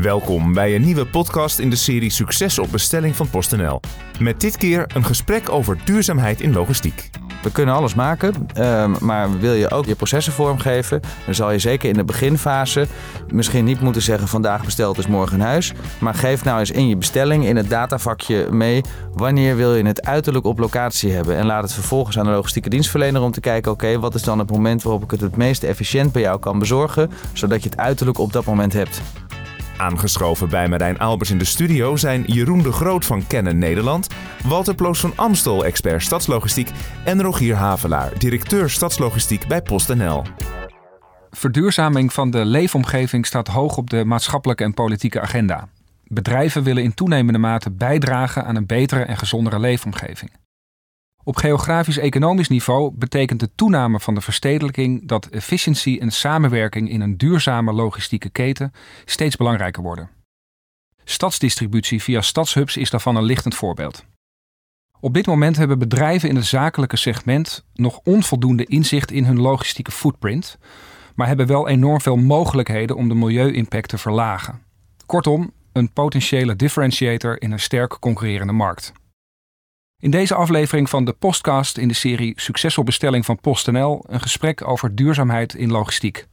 Welkom bij een nieuwe podcast in de serie Succes op bestelling van PostNL. Met dit keer een gesprek over duurzaamheid in logistiek. We kunnen alles maken, ehm, maar wil je ook je processen vormgeven, dan zal je zeker in de beginfase misschien niet moeten zeggen vandaag besteld is morgen in huis. Maar geef nou eens in je bestelling, in het datavakje mee, wanneer wil je het uiterlijk op locatie hebben. En laat het vervolgens aan de logistieke dienstverlener om te kijken, oké, wat is dan het moment waarop ik het het meest efficiënt bij jou kan bezorgen, zodat je het uiterlijk op dat moment hebt. Aangeschoven bij Marijn Albers in de studio zijn Jeroen de Groot van Kennen Nederland, Walter Ploos van Amstel, expert stadslogistiek en Rogier Havelaar, directeur stadslogistiek bij PostNL. Verduurzaming van de leefomgeving staat hoog op de maatschappelijke en politieke agenda. Bedrijven willen in toenemende mate bijdragen aan een betere en gezondere leefomgeving. Op geografisch-economisch niveau betekent de toename van de verstedelijking dat efficiëntie en samenwerking in een duurzame logistieke keten steeds belangrijker worden. Stadsdistributie via stadshubs is daarvan een lichtend voorbeeld. Op dit moment hebben bedrijven in het zakelijke segment nog onvoldoende inzicht in hun logistieke footprint, maar hebben wel enorm veel mogelijkheden om de milieu-impact te verlagen. Kortom, een potentiële differentiator in een sterk concurrerende markt. In deze aflevering van de Postcast in de serie Succesvol bestelling van PostNL een gesprek over duurzaamheid in logistiek.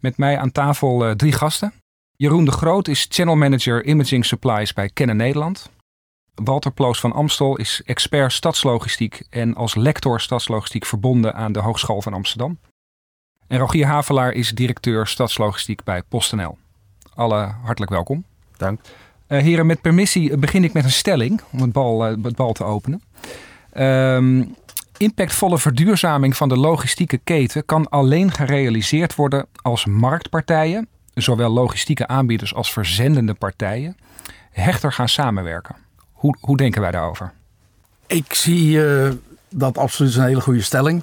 Met mij aan tafel uh, drie gasten. Jeroen de Groot is Channel Manager Imaging Supplies bij Kennen Nederland. Walter Ploos van Amstel is expert stadslogistiek en als lector stadslogistiek verbonden aan de Hogeschool van Amsterdam. En Rogier Havelaar is directeur stadslogistiek bij PostNL. Alle hartelijk welkom. Dank. Uh, heren, met permissie begin ik met een stelling om het bal, uh, het bal te openen. Uh, impactvolle verduurzaming van de logistieke keten kan alleen gerealiseerd worden als marktpartijen, zowel logistieke aanbieders als verzendende partijen, hechter gaan samenwerken. Hoe, hoe denken wij daarover? Ik zie uh, dat absoluut een hele goede stelling.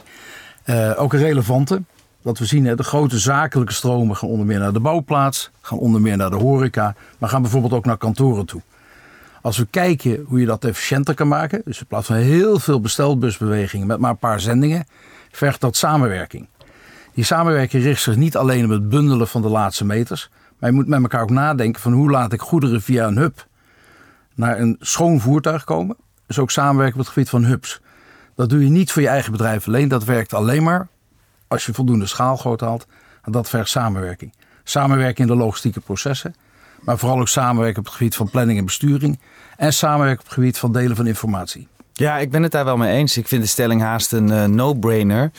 ook een relevante. Wat we zien, de grote zakelijke stromen gaan onder meer naar de bouwplaats, gaan onder meer naar de horeca, maar gaan bijvoorbeeld ook naar kantoren toe. Als we kijken hoe je dat efficiënter kan maken, dus in plaats van heel veel bestelbusbewegingen met maar een paar zendingen, vergt dat samenwerking. Die samenwerking richt zich niet alleen op het bundelen van de laatste meters, maar je moet met elkaar ook nadenken van hoe laat ik goederen via een hub naar een schoon voertuig komen. Dus ook samenwerken op het gebied van hubs. Dat doe je niet voor je eigen bedrijf alleen, dat werkt alleen maar als je voldoende schaalgrootte haalt. En dat vergt samenwerking. Samenwerking in de logistieke processen. Maar vooral ook samenwerken op het gebied van planning en besturing. En samenwerken op het gebied van delen van informatie. Ja, ik ben het daar wel mee eens. Ik vind de stelling haast een uh, no-brainer.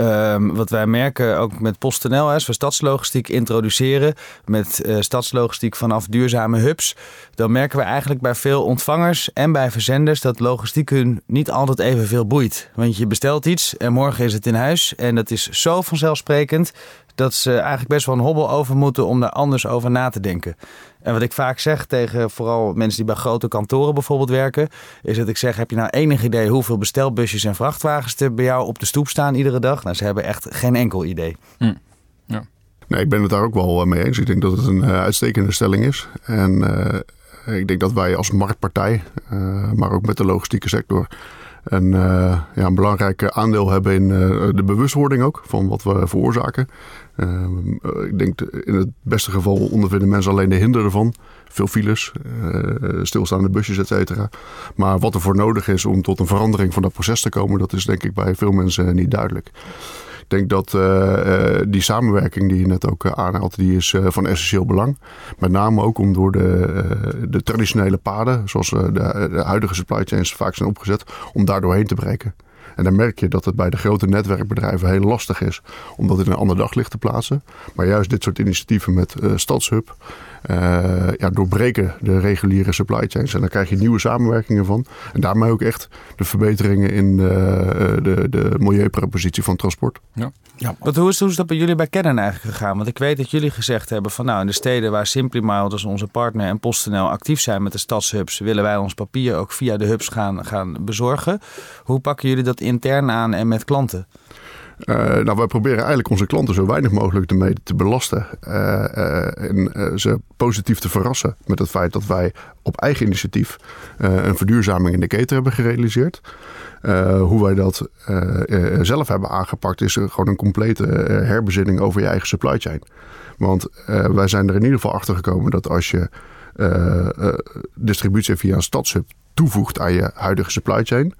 Um, wat wij merken ook met PostNL, als we stadslogistiek introduceren met uh, stadslogistiek vanaf duurzame hubs, dan merken we eigenlijk bij veel ontvangers en bij verzenders dat logistiek hun niet altijd evenveel boeit. Want je bestelt iets en morgen is het in huis en dat is zo vanzelfsprekend dat ze eigenlijk best wel een hobbel over moeten om daar anders over na te denken. En wat ik vaak zeg tegen vooral mensen die bij grote kantoren bijvoorbeeld werken, is dat ik zeg: heb je nou enig idee hoeveel bestelbusjes en vrachtwagens er bij jou op de stoep staan iedere dag? Nou, ze hebben echt geen enkel idee. Hm. Ja. Nee, ik ben het daar ook wel eh, mee eens. Ik denk dat het een uh, uitstekende stelling is. En uh, ik denk dat wij als marktpartij, uh, maar ook met de logistieke sector, een, uh, ja, een belangrijk aandeel hebben in uh, de bewustwording ook van wat we veroorzaken. Uh, ik denk in het beste geval ondervinden mensen alleen de hinder ervan. Veel files, stilstaande busjes, et cetera. Maar wat er voor nodig is om tot een verandering van dat proces te komen, dat is denk ik bij veel mensen niet duidelijk. Ik denk dat uh, die samenwerking die je net ook uh, aanhaalt, die is van essentieel belang. Met name ook om door de, de traditionele paden, zoals de, de, huidige supply chains vaak zijn opgezet, om daar doorheen te breken. En dan merk je dat het bij de grote netwerkbedrijven heel lastig is om dat in een ander daglicht te plaatsen. Maar juist dit soort initiatieven met Stadshub ja, doorbreken de reguliere supply chains. En daar krijg je nieuwe samenwerkingen van. En daarmee ook echt de verbeteringen in de, de, de milieupropositie van transport. Ja. Ja. Wat, hoe, is, hoe is dat bij jullie bij Canon eigenlijk gegaan? Want ik weet dat jullie gezegd hebben van nou in de steden waar Simply dus onze partner en PostNL actief zijn met de stadshubs, willen wij ons papier ook via de hubs gaan, gaan bezorgen. Hoe pakken jullie dat intern aan en met klanten? Uh, nou, wij proberen eigenlijk onze klanten zo weinig mogelijk ermee te belasten. Uh, en ze positief te verrassen met het feit dat wij op eigen initiatief een verduurzaming in de keten hebben gerealiseerd. hoe wij dat zelf hebben aangepakt is gewoon een complete herbezinning over je eigen supply chain. Want wij zijn er in ieder geval achter gekomen dat als je distributie via een stadshub toevoegt aan je huidige supply chain,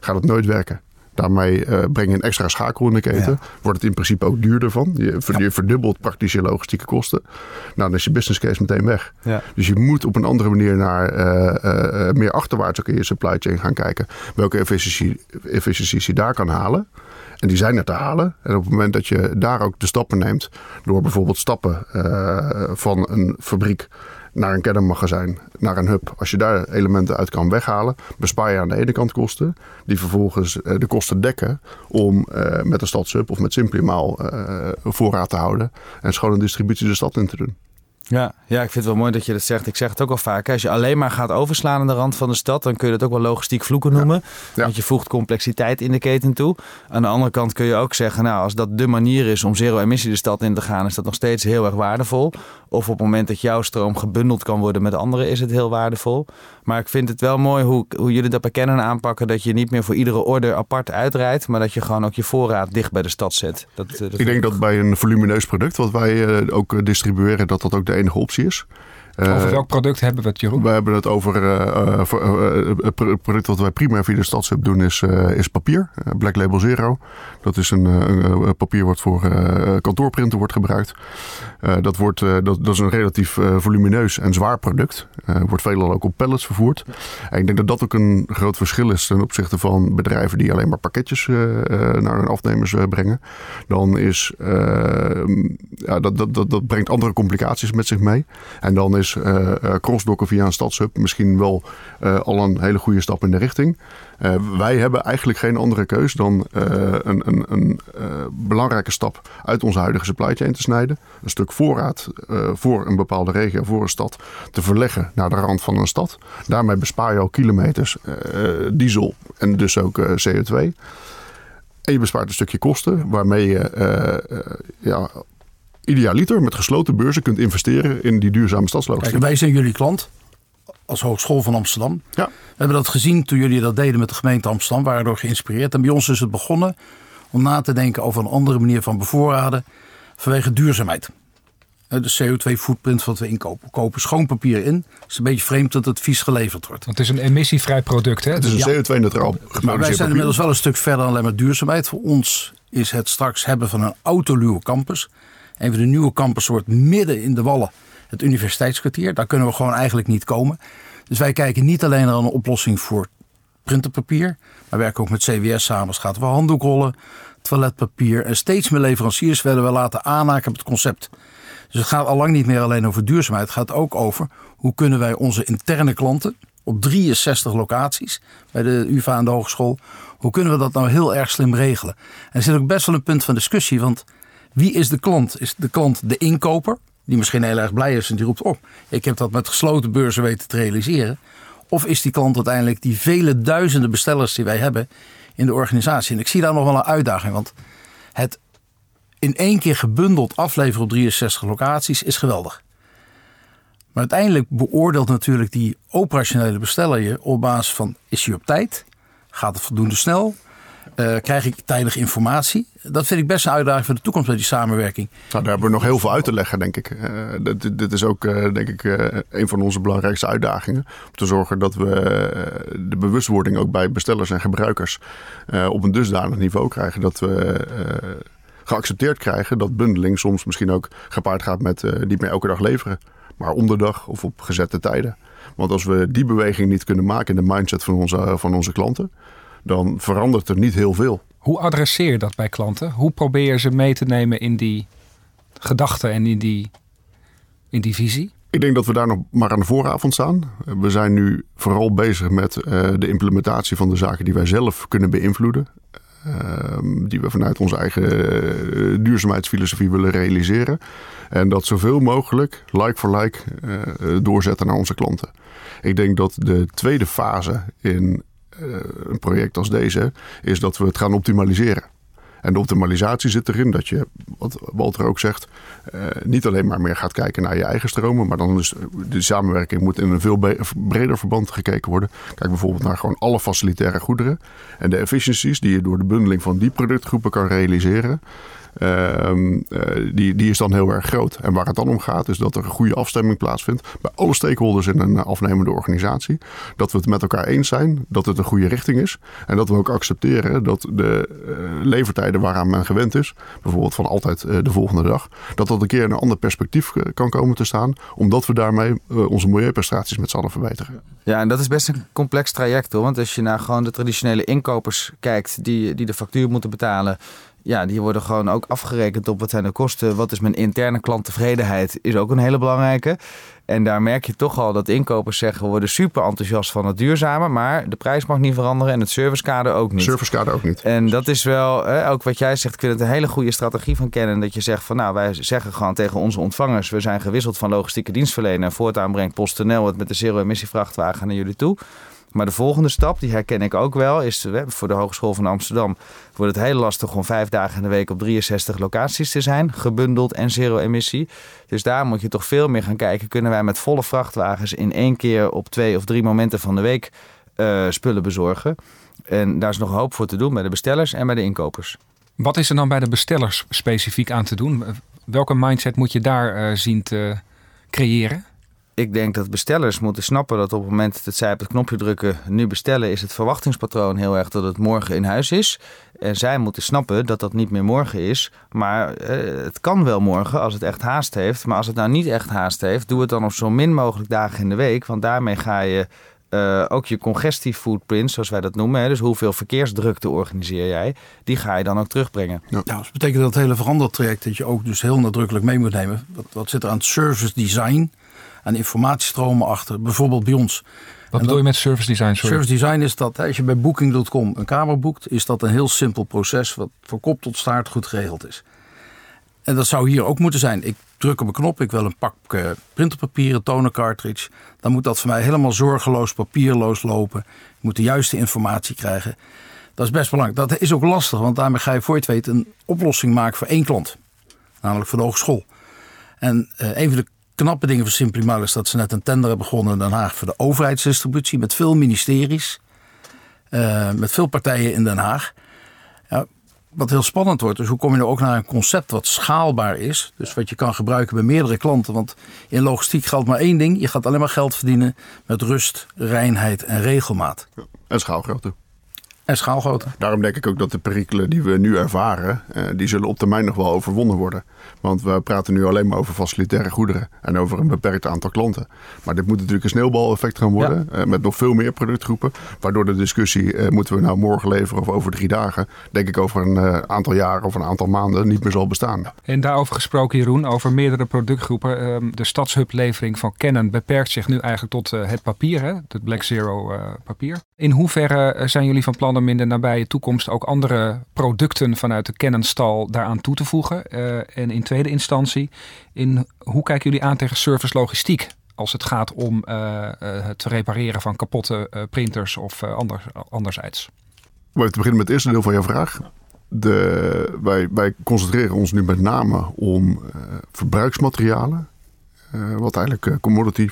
gaat het nooit werken. Daarmee uh, breng je een extra schakel in de keten. Wordt het in principe ook duurder van. Je, je, verdubbelt praktisch je logistieke kosten. Nou, dan is je business case meteen weg. Ja. Dus je moet op een andere manier naar uh, uh, meer achterwaarts ook in je supply chain gaan kijken. Welke efficiëntie, efficiëntie je daar kan halen. En die zijn er te halen. En op het moment dat je daar ook de stappen neemt. Door bijvoorbeeld stappen van een fabriek naar een kernmagazijn, naar een hub. Als je daar elementen uit kan weghalen, bespaar je aan de ene kant kosten. Die vervolgens eh, de kosten dekken om uh, met een stadshub of met Simplimaal uh, voorraad te houden. En schone distributie de stad in te doen. Ja, ja, ik vind het wel mooi dat je dat zegt. Ik zeg het ook al vaak. Als je alleen maar gaat overslaan aan de rand van de stad, dan kun je dat ook wel logistiek vloeken noemen. Want je voegt complexiteit in de keten toe. Aan de andere kant kun je ook zeggen, nou, als dat de manier is om zero emissie de stad in te gaan, is dat nog steeds heel erg waardevol. Of op het moment dat jouw stroom gebundeld kan worden met anderen, is het heel waardevol. Maar ik vind het wel mooi hoe, hoe jullie dat bij Kennen aanpakken. Dat je niet meer voor iedere orde apart uitrijdt, maar dat je gewoon ook je voorraad dicht bij de stad zet. Dat, eh, dat ik denk dat bij een volumineus product, wat wij uh, ook distribueren, dat dat ook de enige optie is. Over welk product hebben we het, Jeroen? We hebben het over uh, het product wat wij primair via de stadshub doen is, is papier. Black Label Zero. Dat is een, een papier wat voor kantoorprinten wordt gebruikt. dat, wordt, dat, dat, is een relatief volumineus en zwaar product. wordt veelal ook op pallets vervoerd. En ik denk dat dat ook een groot verschil is ten opzichte van bedrijven die alleen maar pakketjes naar hun afnemers brengen. Dan is ja, dat, dat, dat, dat brengt andere complicaties met zich mee. En dan is is uh, crossdocken via een stadshub misschien wel uh, al een hele goede stap in de richting. wij hebben eigenlijk geen andere keus dan een, een, een belangrijke stap uit onze huidige supply chain te snijden. Een stuk voorraad voor een bepaalde regio, voor een stad, te verleggen naar de rand van een stad. Daarmee bespaar je al kilometers diesel en dus ook CO2. En je bespaart een stukje kosten, waarmee je ja, idealiter met gesloten beurzen kunt investeren in die duurzame stadslogistiek. Kijk, wij zijn jullie klant als Hogeschool van Amsterdam. Ja. We hebben dat gezien toen jullie dat deden met de gemeente Amsterdam, waren door geïnspireerd. En bij ons is het begonnen om na te denken over een andere manier van bevoorraden vanwege duurzaamheid. De CO2-footprint wat we inkopen. We kopen schoon papier in. Het is een beetje vreemd dat het vies geleverd wordt. het is een emissievrij product. Hè? Het is een CO2-neutraal Maar wij zijn inmiddels wel een stuk verder dan alleen maar duurzaamheid. Voor ons is het straks hebben van een autoluwe campus een van de nieuwe campus wordt midden in de wallen het universiteitskwartier. Daar kunnen we gewoon eigenlijk niet komen. Dus wij kijken niet alleen naar een oplossing voor printerpapier, maar werken ook met CWS samen. Dus gaat we handdoekrollen, toiletpapier en steeds meer leveranciers willen we laten aanhaken op het concept. Dus het gaat al lang niet meer alleen over duurzaamheid. Het gaat ook over hoe kunnen wij onze interne klanten op 63 locaties bij de UvA en de hogeschool. Hoe kunnen we dat nou heel erg slim regelen? En er zit ook best wel een punt van discussie, want wie is de klant? Is de klant de inkoper? Die misschien heel erg blij is en die roept op. Ik heb dat met gesloten beurzen weten te realiseren. Of is die klant uiteindelijk die vele duizenden bestellers die wij hebben in de organisatie? En ik zie daar nog wel een uitdaging. Want het in één keer gebundeld afleveren op 63 locaties is geweldig. Maar uiteindelijk beoordeelt natuurlijk die operationele besteller je op basis van: is hij op tijd? Gaat het voldoende snel? Uh, krijg ik tijdig informatie? Dat vind ik best een uitdaging voor de toekomst bij die samenwerking. Nou, daar hebben we nog heel veel uit te leggen, denk ik. Uh, dit, is ook, uh, denk ik, een van onze belangrijkste uitdagingen. Om te zorgen dat we de bewustwording ook bij bestellers en gebruikers op een dusdanig niveau krijgen dat we geaccepteerd krijgen dat bundeling soms misschien ook gepaard gaat met niet meer elke dag leveren, maar om de dag of op gezette tijden. Want als we die beweging niet kunnen maken in de mindset van onze, van onze klanten, dan verandert er niet heel veel. Hoe adresseer je dat bij klanten? Hoe probeer je ze mee te nemen in die gedachten en in die, in die visie? Ik denk dat we daar nog maar aan de vooravond staan. We zijn nu vooral bezig met uh, de implementatie van de zaken die wij zelf kunnen beïnvloeden. Uh, die we vanuit onze eigen uh, duurzaamheidsfilosofie willen realiseren. En dat zoveel mogelijk, like for like, uh, doorzetten naar onze klanten. Ik denk dat de tweede fase in eh, een project als deze, is dat we het gaan optimaliseren. En de optimalisatie zit erin dat je, wat Walter ook zegt, uh, niet alleen maar meer gaat kijken naar je eigen stromen, maar dan is de samenwerking moet in een veel breder verband gekeken worden. Kijk bijvoorbeeld naar gewoon alle facilitaire goederen en de efficiencies die je door de bundeling van die productgroepen kan realiseren. Ehm, eh, die, die is dan heel erg groot. En waar het dan om gaat, is dat er een goede afstemming plaatsvindt bij alle stakeholders in een afnemende organisatie. Dat we het met elkaar eens zijn, dat het een goede richting is. En dat we ook accepteren dat de uh, levertijden waaraan men gewend is, bijvoorbeeld van altijd uh, de volgende dag, dat dat een keer in een ander perspectief kan komen te staan, omdat we daarmee onze milieuprestaties met z'n allen verbeteren. Ja, en dat is best een complex traject hoor. Want als je naar gewoon de traditionele inkopers kijkt die, die de factuur moeten betalen ja, die worden gewoon ook afgerekend op wat zijn de kosten. Wat is mijn interne klanttevredenheid, is ook een hele belangrijke. En daar merk je toch al dat inkopers zeggen... we worden super enthousiast van het duurzame... maar de prijs mag niet veranderen en het servicekader ook niet. Servicekader ook niet. En dat is wel, ook wat jij zegt... ik vind het een hele goede strategie van kennen... dat je zegt van nou, wij zeggen gewoon tegen onze ontvangers... we zijn gewisseld van logistieke dienstverlener... en voortaan brengt PostNL het met de zero-emissie vrachtwagen naar jullie toe... Maar de volgende stap, die herken ik ook wel, is voor de Hogeschool van Amsterdam wordt het heel lastig om vijf dagen in de week op 63 locaties te zijn, gebundeld en zero emissie. Dus daar moet je toch veel meer gaan kijken. Kunnen wij met volle vrachtwagens in één keer op twee of drie momenten van de week uh, spullen bezorgen? En daar is nog hoop voor te doen bij de bestellers en bij de inkopers. Wat is er dan bij de bestellers specifiek aan te doen? Welke mindset moet je daar uh, zien te creëren? Ik denk dat bestellers moeten snappen dat op het moment dat zij op het knopje drukken nu bestellen, is het verwachtingspatroon heel erg dat het morgen in huis is. En zij moeten snappen dat dat niet meer morgen is. Maar eh, het kan wel morgen als het echt haast heeft. Maar als het nou niet echt haast heeft, doe het dan op zo min mogelijk dagen in de week. Want daarmee ga je uh, ook je footprint, zoals wij dat noemen. Hè, dus hoeveel verkeersdrukte organiseer jij, die ga je dan ook terugbrengen. Ja, dus dat betekent dat het hele verandertraject dat je ook dus heel nadrukkelijk mee moet nemen. Wat, wat zit er aan het service design? Aan informatiestromen achter. Bijvoorbeeld bij ons. Wat bedoel je met service design? Sorry. Service design is dat als je bij Booking.com een kamer boekt, is dat een heel simpel proces wat van kop tot staart goed geregeld is. En dat zou hier ook moeten zijn. Ik druk op een knop, ik wil een pak uh, printerpapier, een toner cartridge. Dan moet dat voor mij helemaal zorgeloos, papierloos lopen. Ik moet de juiste informatie krijgen. Dat is best belangrijk. Dat is ook lastig, want daarmee ga je voor je het weet een oplossing maken voor één klant. Namelijk voor de hogeschool. En uh, een van de knappe dingen van Simplimal is dat ze net een tender hebben begonnen in Den Haag voor de overheidsdistributie met veel ministeries, uh, met veel partijen in Den Haag. Ja, wat heel spannend wordt, dus hoe kom je nou ook naar een concept wat schaalbaar is, dus wat je kan gebruiken bij meerdere klanten. Want in logistiek geldt maar één ding: je gaat alleen maar geld verdienen met rust, reinheid en regelmaat. Ja, en schaalgrootte. En schaalgrootte. Daarom denk ik ook dat de perikelen die we nu ervaren, eh, die zullen op termijn nog wel overwonnen worden. Want we praten nu alleen maar over facilitaire goederen en over een beperkt aantal klanten. Maar dit moet natuurlijk een sneeuwbaleffect gaan worden eh, met nog veel meer productgroepen. Waardoor de discussie, eh, moeten we nou morgen leveren of over drie dagen, denk ik over een eh, aantal jaren of een aantal maanden niet meer zal bestaan. En daarover gesproken Jeroen, over meerdere productgroepen. Ehm, de stadshub-levering van Canon beperkt zich nu eigenlijk tot het papier, hè? het Black Zero papier. In hoeverre zijn jullie van plan om in de nabije toekomst ook andere producten vanuit de Canon-stal daaraan toe te voegen? en in tweede instantie, in hoe kijken jullie aan tegen service logistiek? Als het gaat om uh, het repareren van kapotte printers of anders, anderzijds. We te beginnen met het eerste deel van jouw vraag. De, wij, wij concentreren ons nu met name om verbruiksmaterialen. Wat eigenlijk commodity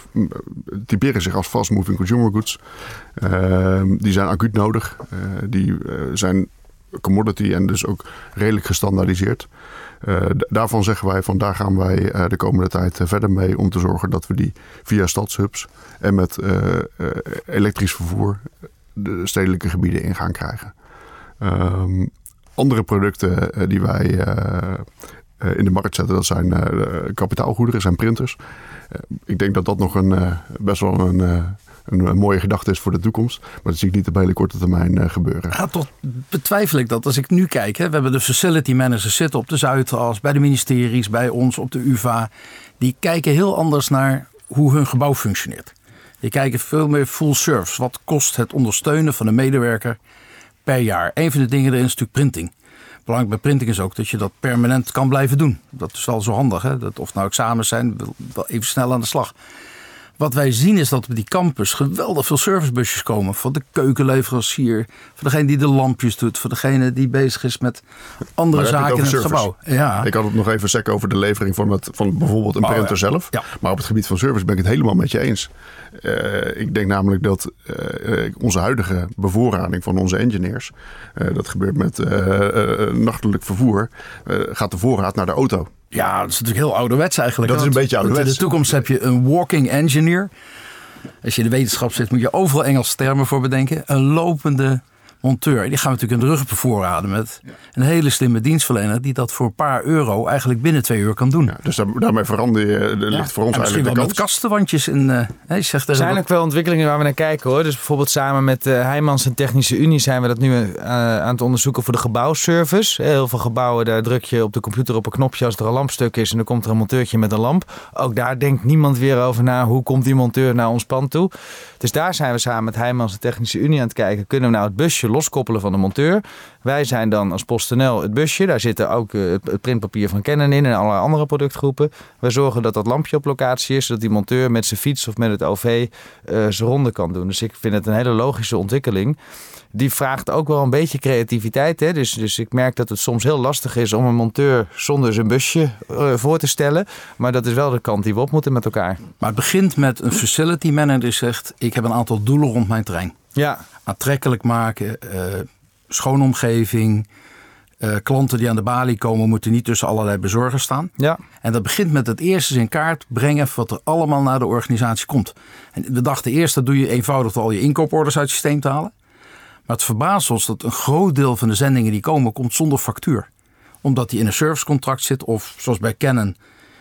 typeren zich als fast moving consumer goods. die zijn acuut nodig. die zijn commodity en dus ook redelijk gestandaardiseerd. Uh, daarvan zeggen wij van daar gaan wij uh, de komende tijd uh, verder mee om te zorgen dat we die via stadshubs en met elektrisch vervoer de stedelijke gebieden in gaan krijgen. Um, andere producten die wij in de markt zetten, dat zijn kapitaalgoederen, zijn printers. ik denk dat dat nog een, best wel een een, mooie gedachte is voor de toekomst. Maar dat zie ik niet op hele korte termijn gebeuren. Ja, toch betwijfel ik dat. Als ik nu kijk, hè, we hebben de facility managers zitten op de Zuidas, bij de ministeries, bij ons op de UvA. Die kijken heel anders naar hoe hun gebouw functioneert. Die kijken veel meer full service. Wat kost het ondersteunen van een medewerker per jaar? Een van de dingen erin is natuurlijk printing. Belangrijk bij printing is ook dat je dat permanent kan blijven doen. Dat is wel zo handig. Hè? Dat of nou examens zijn, wel even snel aan de slag. Wat wij zien is dat op die campus geweldig veel servicebusjes komen. Voor de keukenleverancier, voor degene die de lampjes doet, voor degene die bezig is met andere Maar zaken in het gebouw. Ja. Ik had het nog even sec over de levering van, het, van bijvoorbeeld een Oh, printer ja. zelf. Ja. Maar op het gebied van service ben ik het helemaal met je eens. Eh, ik denk namelijk dat eh, eh, onze huidige bevoorrading van onze engineers, eh, dat gebeurt met nachtelijk vervoer, gaat de voorraad naar de auto. Ja, dat is natuurlijk heel ouderwets eigenlijk. Dat is een beetje ouderwets. In de toekomst heb je een walking engineer. Als je in de wetenschap zit, moet je overal Engelse termen voor bedenken. Een lopende monteur. Die gaan we natuurlijk in de rug bevoorraden met een hele slimme dienstverlener die dat voor een paar euro eigenlijk binnen twee uur kan doen. Ja, dus daar, daarmee verander je, er ligt voor ons eigenlijk wel de met kans. kastenwandjes. En, eh, hè, je zegt Er tegen zijn ook wel ontwikkelingen waar we naar kijken hoor. Dus bijvoorbeeld samen met de Heijmans en Technische Unie zijn we dat nu eh, aan het onderzoeken voor de gebouwservice. Heel veel gebouwen, daar druk je op de computer op een knopje als er een lampstuk is en dan komt er een monteurtje met een lamp. Ook daar denkt niemand weer over na hoe komt die monteur naar ons pand toe. Dus daar zijn we samen met Heijmans en Technische Unie aan het kijken. Kunnen we nou het busje loskoppelen van de monteur? Wij zijn dan als PostNL het busje. Daar zitten ook eh, het printpapier van Canon in en allerlei andere productgroepen. Wij zorgen dat dat lampje op locatie is, zodat die monteur met zijn fiets of met het OV eh, zijn ronde kan doen. Dus ik vind het een hele logische ontwikkeling. Die vraagt ook wel een beetje creativiteit. Hè? Dus, dus ik merk dat het soms heel lastig is om een monteur zonder zijn busje eh, voor te stellen. Maar dat is wel de kant die we op moeten met elkaar. Maar het begint met een facility manager die zegt: Ik heb een aantal doelen rond mijn terrein. Ja, aantrekkelijk maken, eh schone omgeving. eh, klanten die aan de balie komen moeten niet tussen allerlei bezorgers staan. ja. En dat begint met het eerst eens in kaart brengen wat er allemaal naar de organisatie komt. En we dachten eerst dat doe je eenvoudig door al je inkooporders uit het systeem te halen. Maar het verbaast ons dat een groot deel van de zendingen die komen komt zonder factuur. Omdat die in een servicecontract zit of zoals bij Canon.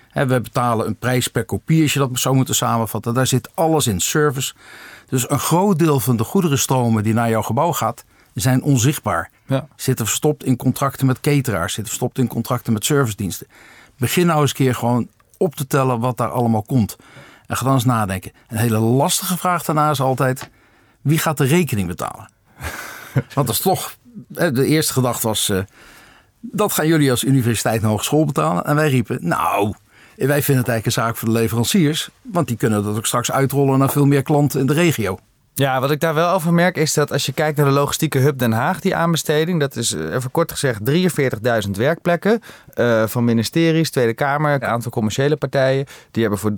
Hè, we betalen een prijs per kopie als je dat zo moet samenvatten. Daar zit alles in, service. Dus een groot deel van de goederenstromen die naar jouw gebouw gaat, zijn onzichtbaar. Ja. Zitten verstopt in contracten met cateraars, zitten verstopt in contracten met servicediensten. Begin nou eens een keer gewoon op te tellen wat daar allemaal komt. En ga dan eens nadenken. Een hele lastige vraag daarna is altijd: wie gaat de rekening betalen? Want dat is toch. De eerste gedachte was. eh, dat gaan jullie als universiteit en hogeschool betalen. En wij riepen: Nou, wij vinden het eigenlijk een zaak voor de leveranciers. Want die kunnen dat ook straks uitrollen naar veel meer klanten in de regio. Ja, wat ik daar wel over merk is dat als je kijkt naar de logistieke hub Den Haag, die aanbesteding, dat is eh, even kort gezegd 43.000 werkplekken eh, van ministeries, Tweede Kamer, een aantal commerciële partijen. Die hebben voor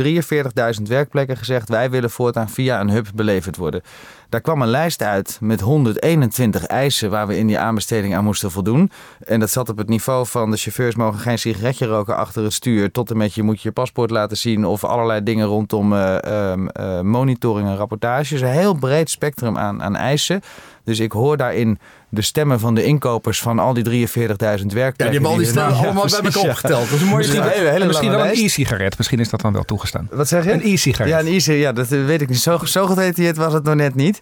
43.000 werkplekken gezegd wij willen voortaan via een hub beleverd worden. Daar kwam een lijst uit met 121 eisen waar we in die aanbesteding aan moesten voldoen. En dat zat op het niveau van de chauffeurs mogen geen sigaretje roken achter het stuur. Tot en met je moet je paspoort laten zien of allerlei dingen rondom eh, ehm, eh, monitoring en rapportage. Dus een heel breed spectrum aan, aan eisen. Dus ik hoor daarin de stemmen van de inkopers van al die 43.000 werkplekken. Ja, die hebben al die stemmen Ja, allemaal bij elkaar ja. opgeteld. Dat is een mooie Misschien hele, hele Misschien lange wel een e-sigaret. Misschien is dat dan wel toegestaan. Wat zeg je? Een e-sigaret. Ja, een easy, ja, dat eh, weet ik niet. Zo, zo gedetailleerd was het nog net niet.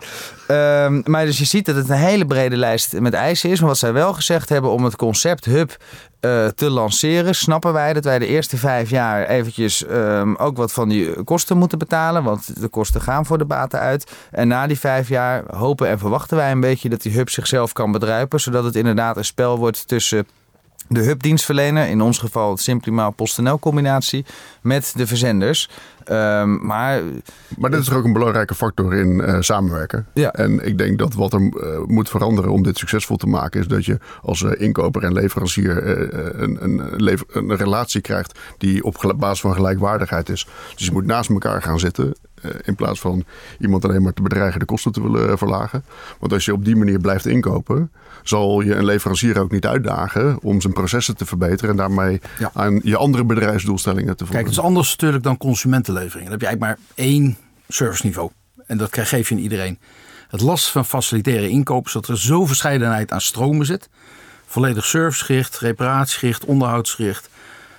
Ehm, maar dus je ziet dat het een hele brede lijst met eisen is. Maar wat zij wel gezegd hebben om het concept hub eh, te lanceren, snappen wij dat wij de eerste vijf jaar eventjes ehm, ook wat van die kosten moeten betalen. Want de kosten gaan voor de baten uit. En na die vijf jaar hopen en verwachten wij een beetje dat die hub zichzelf kan bedruipen. Zodat het inderdaad een spel wordt tussen de hubdienstverlener, in ons geval het Simplimaal PostNL combinatie, met de verzenders. Ehm, maar Maar dit is er ook een belangrijke factor in eh, samenwerken. Ja. En ik denk dat wat er eh, moet veranderen om dit succesvol te maken, is dat je als eh, inkoper en leverancier eh, een, een, lever- een relatie krijgt die op basis van gelijkwaardigheid is. Dus je moet naast elkaar gaan zitten. eh, in plaats van iemand alleen maar te bedreigen de kosten te willen verlagen. Want als je op die manier blijft inkopen, zal je een leverancier ook niet uitdagen om zijn processen te verbeteren en daarmee Ja. aan je andere bedrijfsdoelstellingen te voldoen. Kijk, het is anders natuurlijk dan Dan heb je eigenlijk maar één serviceniveau. En dat geef je aan iedereen. Het last van faciliteren inkopen is dat er zo verscheidenheid aan stromen zit. Volledig servicegericht, reparatiegericht, onderhoudsgericht.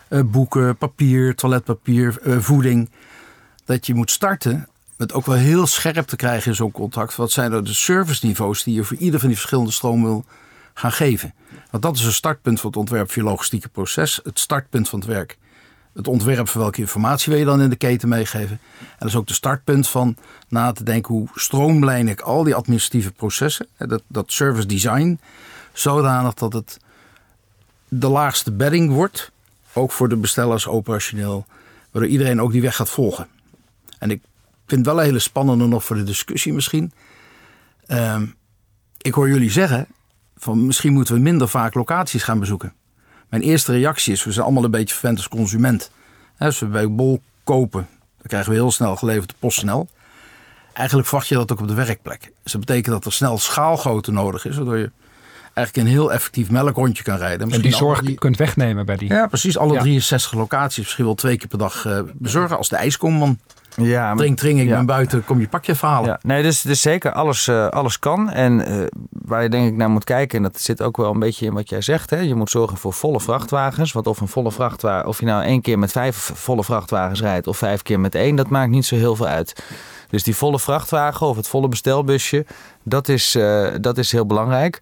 eh, boeken, papier, toiletpapier, eh, voeding. Dat je moet starten met ook wel heel scherp te krijgen in zo'n contract. Wat zijn er de serviceniveaus die je voor ieder van die verschillende stromen wil gaan geven? Want dat is een startpunt van het ontwerp voor je logistieke proces. Het startpunt van het werk het ontwerp van welke informatie wil je dan in de keten meegeven. En dat is ook de startpunt van na te denken hoe stroomlijn ik al die administratieve processen, dat, dat service design, zodanig dat het de laagste bedding wordt, ook voor de bestellers operationeel, waardoor iedereen ook die weg gaat volgen. En ik vind het wel een hele spannende nog voor de discussie misschien. Ehm, ik hoor jullie zeggen, van misschien moeten we minder vaak locaties gaan bezoeken. Mijn eerste reactie is, we zijn allemaal een beetje verwend als consument. Als we bij Bol kopen, dan krijgen we heel snel geleverd PostNL. Eigenlijk verwacht je dat ook op de werkplek. Dus dat betekent dat er snel schaalgrootte nodig is, waardoor je eigenlijk een heel effectief melkrondje kan rijden. en die zorg kunt wegnemen bij die. Ja, precies. Alle 63 locaties misschien wel twee keer per dag uh, bezorgen. Als de ijs komt, man. Ja, maar, drink, drink, ik ben buiten, kom je pakje verhalen. Ja, nee, dus, dus zeker alles, uh, alles kan. En uh, waar je denk ik naar moet kijken, en dat zit ook wel een beetje in wat jij zegt. Hè? Je moet zorgen voor volle vrachtwagens. Want of een volle vrachtwagen, of je nou één keer met vijf volle vrachtwagens rijdt of vijf keer met één, dat maakt niet zo heel veel uit. Dus die volle vrachtwagen of het volle bestelbusje, dat is, uh, dat is heel belangrijk.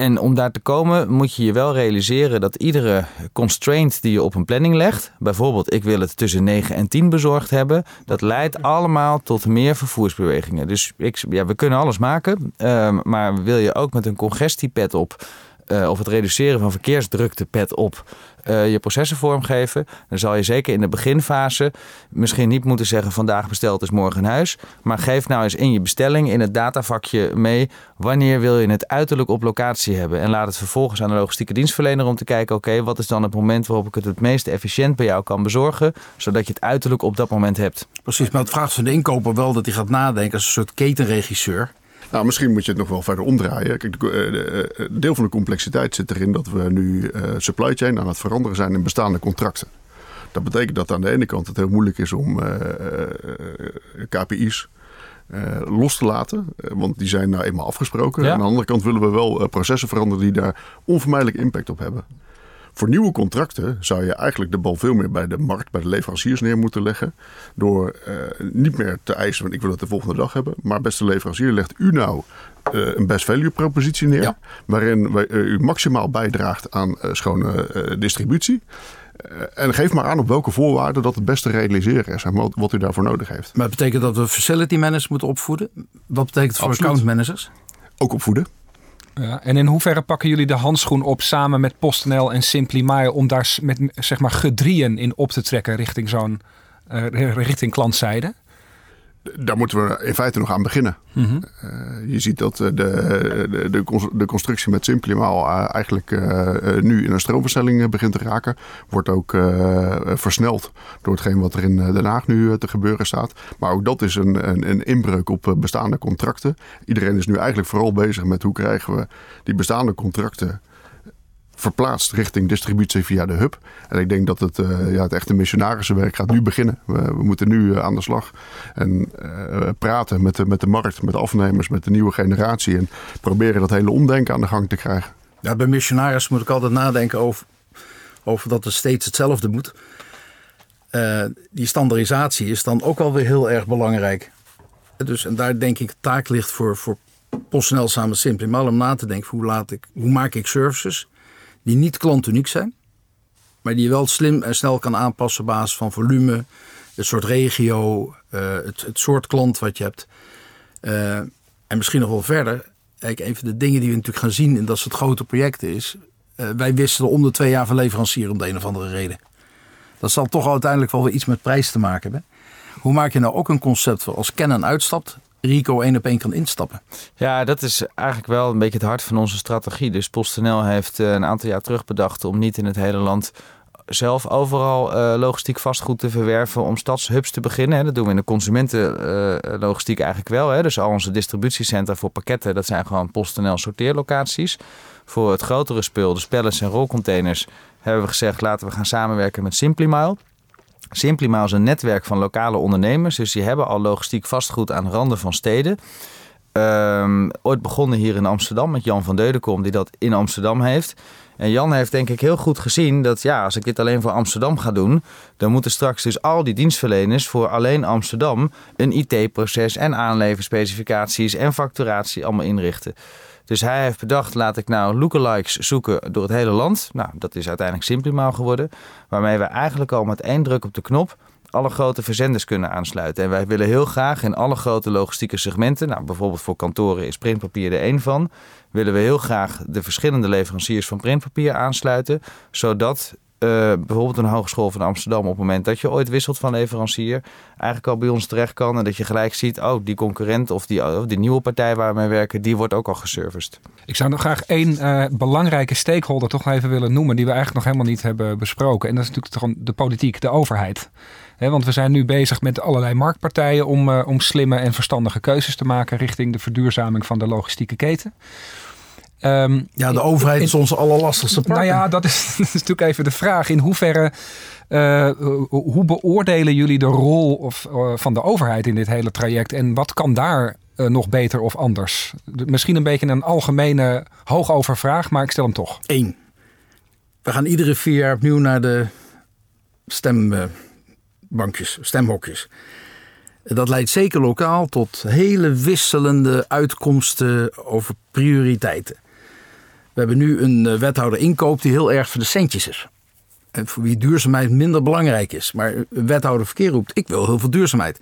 En om daar te komen moet je je wel realiseren dat iedere constraint die je op een planning legt, bijvoorbeeld ik wil het tussen 9 en 10 bezorgd hebben, dat leidt allemaal tot meer vervoersbewegingen. Dus ik, ja, we kunnen alles maken, uh, maar wil je ook met een congestiepad op uh, of het reduceren van verkeersdrukte pet op uh, je processen vormgeven. Dan zal je zeker in de beginfase misschien niet moeten zeggen vandaag besteld is morgen in huis. Maar geef nou eens in je bestelling in het datavakje mee wanneer wil je het uiterlijk op locatie hebben. En laat het vervolgens aan de logistieke dienstverlener om te kijken oké wat is dan het moment waarop ik het het meest efficiënt bij jou kan bezorgen. Zodat je het uiterlijk op dat moment hebt. Precies, maar het vraagt van de inkoper wel dat hij gaat nadenken als een soort ketenregisseur. Nou, misschien moet je het nog wel verder omdraaien. Kijk, de, de, de, deel van de complexiteit zit erin dat we nu uh, supply chain aan het veranderen zijn in bestaande contracten. Dat betekent dat aan de ene kant het heel moeilijk is om uh, KPI's los te laten. want die zijn nou eenmaal afgesproken. Ja. Aan de andere kant willen we wel processen veranderen die daar onvermijdelijk impact op hebben. Voor nieuwe contracten zou je eigenlijk de bal veel meer bij de markt, bij de leveranciers neer moeten leggen. Door uh, niet meer te eisen van ik wil het de volgende dag hebben. Maar beste leverancier, legt u nou uh, een best value propositie neer. Ja. Waarin wij, uh, u maximaal bijdraagt aan schone distributie. En geef maar aan op welke voorwaarden dat het beste realiseren is en wat, wat u daarvoor nodig heeft. Maar dat betekent dat we facility managers moeten opvoeden? Wat betekent het voor Absoluut. account managers? Ook opvoeden. Ja, en in hoeverre pakken jullie de handschoen op samen met PostNL en Simply om daar met zeg maar gedrieën in op te trekken richting zo'n uh, richting klantzijde? Daar moeten we in feite nog aan beginnen. Mm -hmm. uh, je ziet dat de, de, de, de constructie met Simplimaal uh, eigenlijk uh, nu in een stroomversnelling begint te raken. Wordt ook versneld door hetgeen wat er in Den Haag nu te gebeuren staat. Maar ook dat is een, een, een inbreuk op bestaande contracten. Iedereen is nu eigenlijk vooral bezig met hoe krijgen we die bestaande contracten verplaatst richting distributie via de hub. En ik denk dat het, uh, ja, het echte missionarissenwerk gaat nu beginnen. We, we moeten nu uh, aan de slag en uh, praten met de, met de markt, met de afnemers, met de nieuwe generatie. En proberen dat hele omdenken aan de gang te krijgen. Ja, bij missionaris moet ik altijd nadenken over, over dat het steeds hetzelfde moet. die standaardisatie is dan ook wel weer heel erg belangrijk. Dus, en daar denk ik taak ligt voor, voor PostNL samen Simply maar om na te denken hoe, laat ik, hoe maak ik services die niet klantuniek zijn, maar die je wel slim en snel kan aanpassen op basis van volume, het soort regio, uh, het, het, soort klant wat je hebt. Uh, en misschien nog wel verder. Kijk, een van de dingen die we natuurlijk gaan zien in dat soort grote projecten is. Uh, wij wisselen om de twee jaar van leverancier om de een of andere reden. Dat zal toch uiteindelijk wel weer iets met prijs te maken hebben. Hoe maak je nou ook een concept voor als Canon uitstapt, Rico één op één kan instappen. Ja, dat is eigenlijk wel een beetje het hart van onze strategie. Dus PostNL heeft eh, een aantal jaar terug bedacht om niet in het hele land zelf overal uh, logistiek vastgoed te verwerven om stadshubs te beginnen. Hè. Dat doen we in de consumentenlogistiek eigenlijk wel. Hè. Dus al onze distributiecentra voor pakketten, dat zijn gewoon PostNL sorteerlocaties. Voor het grotere spul, de pallets en rolcontainers, hebben we gezegd laten we gaan samenwerken met SimplyMile. Simplimaal is een netwerk van lokale ondernemers. Dus die hebben al logistiek vastgoed aan randen van steden. Um, ooit begonnen hier in Amsterdam met Jan van Deudekom, die dat in Amsterdam heeft. En Jan heeft denk ik heel goed gezien dat ja, als ik dit alleen voor Amsterdam ga doen, dan moeten straks dus al die dienstverleners voor alleen Amsterdam een IT-proces en aanleverspecificaties en facturatie allemaal inrichten. Dus hij heeft bedacht, laat ik nou lookalikes zoeken door het hele land. Nou, dat is uiteindelijk Simplimaal geworden. Waarmee we eigenlijk al met één druk op de knop alle grote verzenders kunnen aansluiten. En wij willen heel graag in alle grote logistieke segmenten, nou, bijvoorbeeld voor kantoren is printpapier er één van, willen we heel graag de verschillende leveranciers van printpapier aansluiten, zodat eh, bijvoorbeeld een hogeschool van Amsterdam, op het moment dat je ooit wisselt van leverancier, eigenlijk al bij ons terecht kan. En dat je gelijk ziet, oh, die concurrent of die, of die nieuwe partij waar we mee werken, die wordt ook al geserviced. Ik zou nog graag één uh, belangrijke stakeholder toch even willen noemen, die we eigenlijk nog helemaal niet hebben besproken. En dat is natuurlijk de politiek, de overheid. Want we zijn nu bezig met allerlei marktpartijen om, uh, om slimme en verstandige keuzes te maken richting de verduurzaming van de logistieke keten. Um, ja, de overheid is onze allerlastigste partner. Nou ja, dat is, dat is, natuurlijk even de vraag. In hoeverre, uh, hoe beoordelen jullie de rol of, uh, van de overheid in dit hele traject? En wat kan daar uh, nog beter of anders? Misschien een beetje een algemene hoogovervraag, maar ik stel hem toch. Eén. We gaan iedere vier jaar opnieuw naar de stembankjes, stemhokjes. Dat leidt zeker lokaal tot hele wisselende uitkomsten over prioriteiten. We hebben nu een eh, wethouder inkoop die heel erg voor de centjes is. En voor wie duurzaamheid minder belangrijk is. Maar een wethouder verkeer roept, ik wil heel veel duurzaamheid.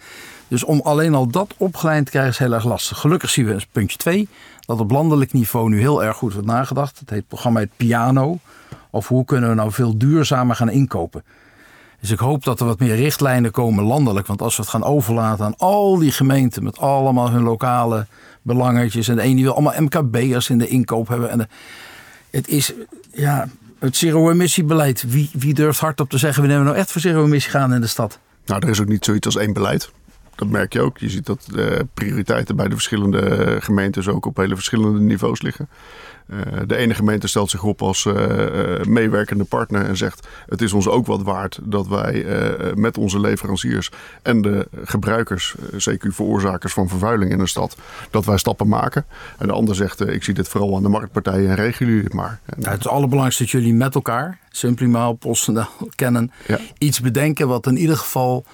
Dus om alleen al dat opgeleid te krijgen is heel erg lastig. Gelukkig zien we in puntje 2 dat op landelijk niveau nu heel erg goed wordt nagedacht. Het heet programma het Piano. Of hoe kunnen we nou veel duurzamer gaan inkopen. Dus ik hoop dat er wat meer richtlijnen komen landelijk. Want als we het gaan overlaten aan al die gemeenten met allemaal hun lokale belangetjes. En de ene die wil allemaal MKB'ers in de inkoop hebben. En het is ja, het zero-emissiebeleid. Wie, wie durft hardop te zeggen, we nemen nou echt voor zero-emissie gaan in de stad? Nou, er is ook niet zoiets als één beleid. Dat merk je ook. Je ziet dat de prioriteiten bij de verschillende gemeentes ook op hele verschillende niveaus liggen. Uh, de ene gemeente stelt zich op als uh, uh, meewerkende partner en zegt: Het is ons ook wat waard dat wij met onze leveranciers en de gebruikers, CQ veroorzakers van vervuiling in de stad, dat wij stappen maken. En de ander zegt: Ik zie dit vooral aan de marktpartijen en regelen jullie het maar. En, nou, het is allerbelangrijkste dat jullie met elkaar, Simplimaal, PostNL, kennen, ja. iets bedenken wat in ieder geval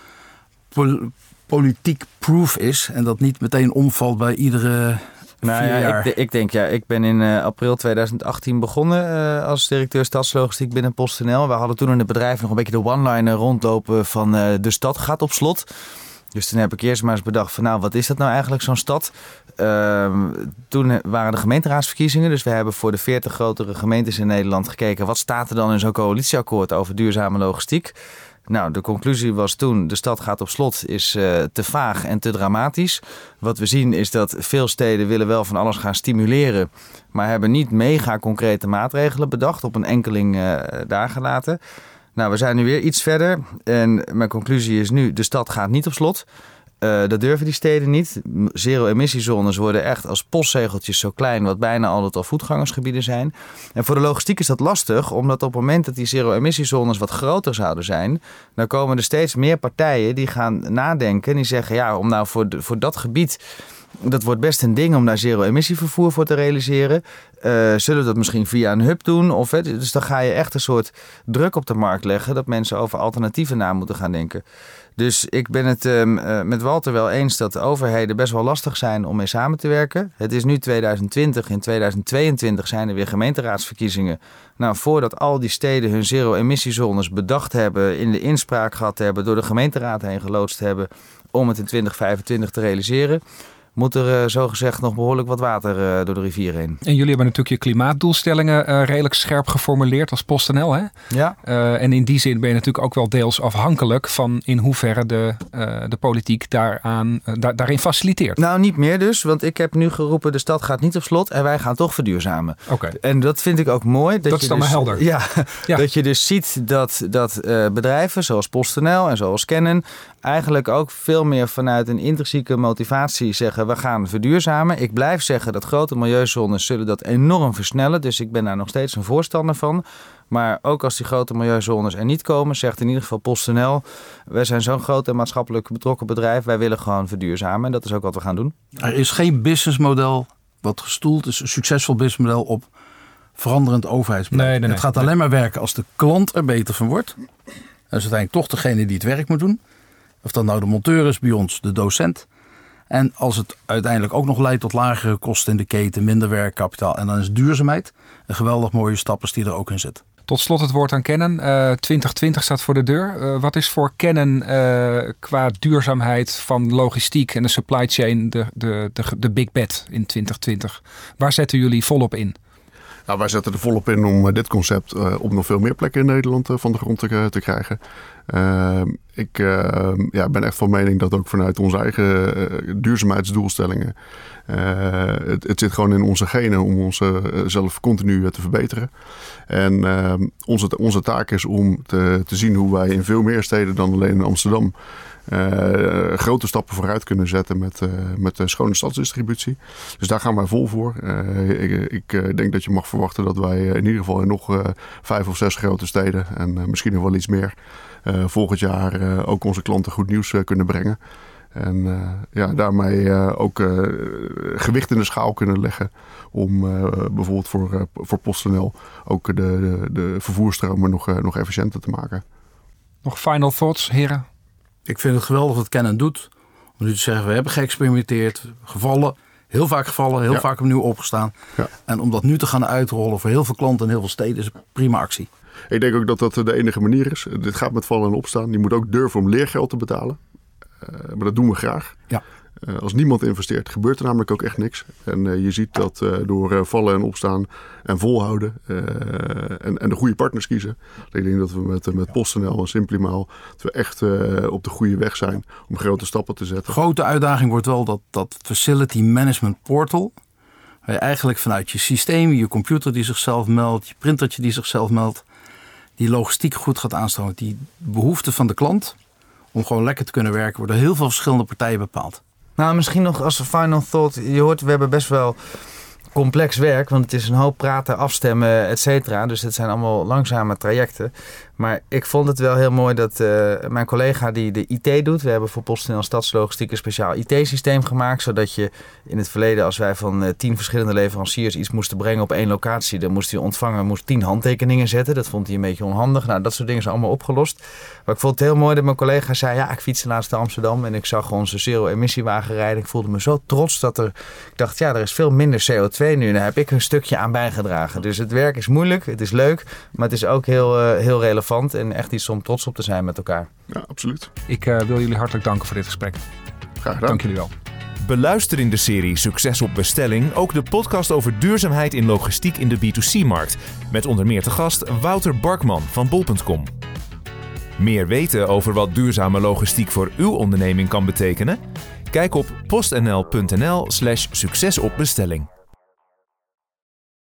politiek proof is en dat niet meteen omvalt bij iedere nou ja, ik, ik, denk ja, ik ben in uh, april 2018 begonnen uh, als directeur stadslogistiek binnen PostNL. We hadden toen in het bedrijf nog een beetje de one-liner rondlopen van uh, de stad gaat op slot. Dus toen heb ik eerst maar eens bedacht van nou, wat is dat nou eigenlijk zo'n stad? Ehm, toen waren de gemeenteraadsverkiezingen. Dus we hebben voor de 40 grotere gemeentes in Nederland gekeken... wat staat er dan in zo'n coalitieakkoord over duurzame logistiek? Nou, de conclusie was toen: de stad gaat op slot, is uh, te vaag en te dramatisch. Wat we zien is dat veel steden willen wel van alles gaan stimuleren, maar hebben niet mega concrete maatregelen bedacht, op een enkeling uh, daar gelaten. Nou, we zijn nu weer iets verder en mijn conclusie is nu: de stad gaat niet op slot. Uh, dat durven die steden niet. Zero-emissiezones worden echt als postzegeltjes zo klein, wat bijna altijd al voetgangersgebieden zijn. En voor de logistiek is dat lastig, omdat op het moment dat die zero-emissiezones wat groter zouden zijn, dan komen er steeds meer partijen die gaan nadenken en die zeggen: ja, om nou voor, voor dat gebied dat wordt best een ding om daar zero-emissievervoer voor te realiseren. Uh, zullen we dat misschien via een hub doen? Of, dus dan ga je echt een soort druk op de markt leggen dat mensen over alternatieven na moeten gaan denken. Dus ik ben het um, uh, met Walter wel eens dat de overheden best wel lastig zijn om mee samen te werken. Het is nu 2020, in 2022 zijn er weer gemeenteraadsverkiezingen. Nou, voordat al die steden hun zero-emissiezones bedacht hebben, in de inspraak gehad hebben, door de gemeenteraad heen geloodst hebben om het in 2025 te realiseren moet er uh, zogezegd nog behoorlijk wat water uh, door de rivier heen. En jullie hebben natuurlijk je klimaatdoelstellingen uh, redelijk scherp geformuleerd als PostNL. Hè? Ja. en in die zin ben je natuurlijk ook wel deels afhankelijk van in hoeverre de, de politiek daaraan, da daarin faciliteert. Nou, niet meer dus, want ik heb nu geroepen de stad gaat niet op slot en wij gaan toch verduurzamen. Oké. En dat vind ik ook mooi. Dat, dat is dan dus, maar helder. Ja, ja, dat je dus ziet dat, dat bedrijven zoals PostNL en zoals Canon eigenlijk ook veel meer vanuit een intrinsieke motivatie zeggen we gaan verduurzamen. Ik blijf zeggen dat grote milieuzones zullen dat enorm versnellen. Dus ik ben daar nog steeds een voorstander van. Maar ook als die grote milieuzones er niet komen, zegt in ieder geval PostNL... wij zijn zo'n groot en maatschappelijk betrokken bedrijf, wij willen gewoon verduurzamen. En dat is ook wat we gaan doen. Er is geen businessmodel wat gestoeld is, een succesvol businessmodel op veranderend overheidsbeleid. Nee, nee, nee, het gaat alleen maar werken als de klant er beter van wordt. Dat is uiteindelijk toch degene die het werk moet doen. Of dat nou de monteur is bij ons, de docent. En als het uiteindelijk ook nog leidt tot lagere kosten in de keten, minder werkkapitaal en dan is duurzaamheid een geweldig mooie stap als die er ook in zit. Tot slot het woord aan Canon. Uh, 2020 staat voor de deur. Uh, wat is voor Canon uh, qua duurzaamheid van logistiek en de supply chain de, de, de, de big bet in 2020? Waar zetten jullie volop in? Nou, wij zetten er volop in om dit concept op nog veel meer plekken in Nederland van de grond te, te krijgen. Ik ehm, ja, ben echt van mening dat ook vanuit onze eigen duurzaamheidsdoelstellingen. Het, het, zit gewoon in onze genen om onszelf continu te verbeteren. En ehm, onze, onze taak is om te, te zien hoe wij in veel meer steden dan alleen in Amsterdam uh, grote stappen vooruit kunnen zetten met, met de schone stadsdistributie. Dus daar gaan wij vol voor. Ik, ik denk dat je mag verwachten dat wij in ieder geval in nog vijf of zes grote steden en misschien nog wel iets meer volgend jaar ook onze klanten goed nieuws kunnen brengen. En ja, daarmee ook gewicht in de schaal kunnen leggen om bijvoorbeeld voor, voor PostNL ook de, de, de vervoerstromen nog, nog efficiënter te maken. Nog final thoughts, heren? Ik vind het geweldig wat Canon doet. Om nu te zeggen, we hebben geëxperimenteerd, gevallen, heel vaak gevallen, heel vaak opnieuw opgestaan. Ja. En om dat nu te gaan uitrollen voor heel veel klanten en heel veel steden is een prima actie. Ik denk ook dat dat de enige manier is. Dit gaat met vallen en opstaan. Je moet ook durven om leergeld te betalen. Uh, maar dat doen we graag. Ja. Uh, als niemand investeert, gebeurt er namelijk ook echt niks. En uh, je ziet dat uh, door vallen en opstaan en volhouden en, en, de goede partners kiezen. Ik denk dat we met, met PostNL en Simplimaal dat we echt op de goede weg zijn om grote stappen te zetten. Grote uitdaging wordt wel dat, dat Facility Management Portal. Waar je eigenlijk vanuit je systeem, je computer die zichzelf meldt, je printertje die zichzelf meldt, die logistiek goed gaat aanstaan. Die behoeften van de klant om gewoon lekker te kunnen werken, worden heel veel verschillende partijen bepaald. Nou, misschien nog als final thought. Je hoort, we hebben best wel complex werk, want het is een hoop praten, afstemmen, et cetera. Dus het zijn allemaal langzame trajecten. Maar ik vond het wel heel mooi dat uh, mijn collega die de IT doet. We hebben voor PostNL Stadslogistiek een speciaal IT-systeem gemaakt. Zodat je in het verleden, als wij van uh, tien verschillende leveranciers iets moesten brengen op één locatie, dan moest hij ontvangen, moest tien handtekeningen zetten. Dat vond hij een beetje onhandig. Nou, dat soort dingen zijn allemaal opgelost. Maar ik vond het heel mooi dat mijn collega zei: Ja, ik fietste laatst naar Amsterdam en ik zag onze zero-emissiewagen rijden. Ik voelde me zo trots dat er. Ik dacht, ja, er is veel minder CO2 nu. En daar heb ik een stukje aan bijgedragen. Dus het werk is moeilijk, het is leuk, maar het is ook heel, uh, heel relevant en echt iets om trots op te zijn met elkaar. Ja, absoluut. Ik uh, wil jullie hartelijk danken voor dit gesprek. Graag gedaan. Dank jullie wel. Beluister in de serie Succes op Bestelling ook de podcast over duurzaamheid in logistiek in de B2C-markt. Met onder meer te gast Wouter Barkman van bol.com. Meer weten over wat duurzame logistiek voor uw onderneming kan betekenen? Kijk op postnl.nl/slash succesopbestelling.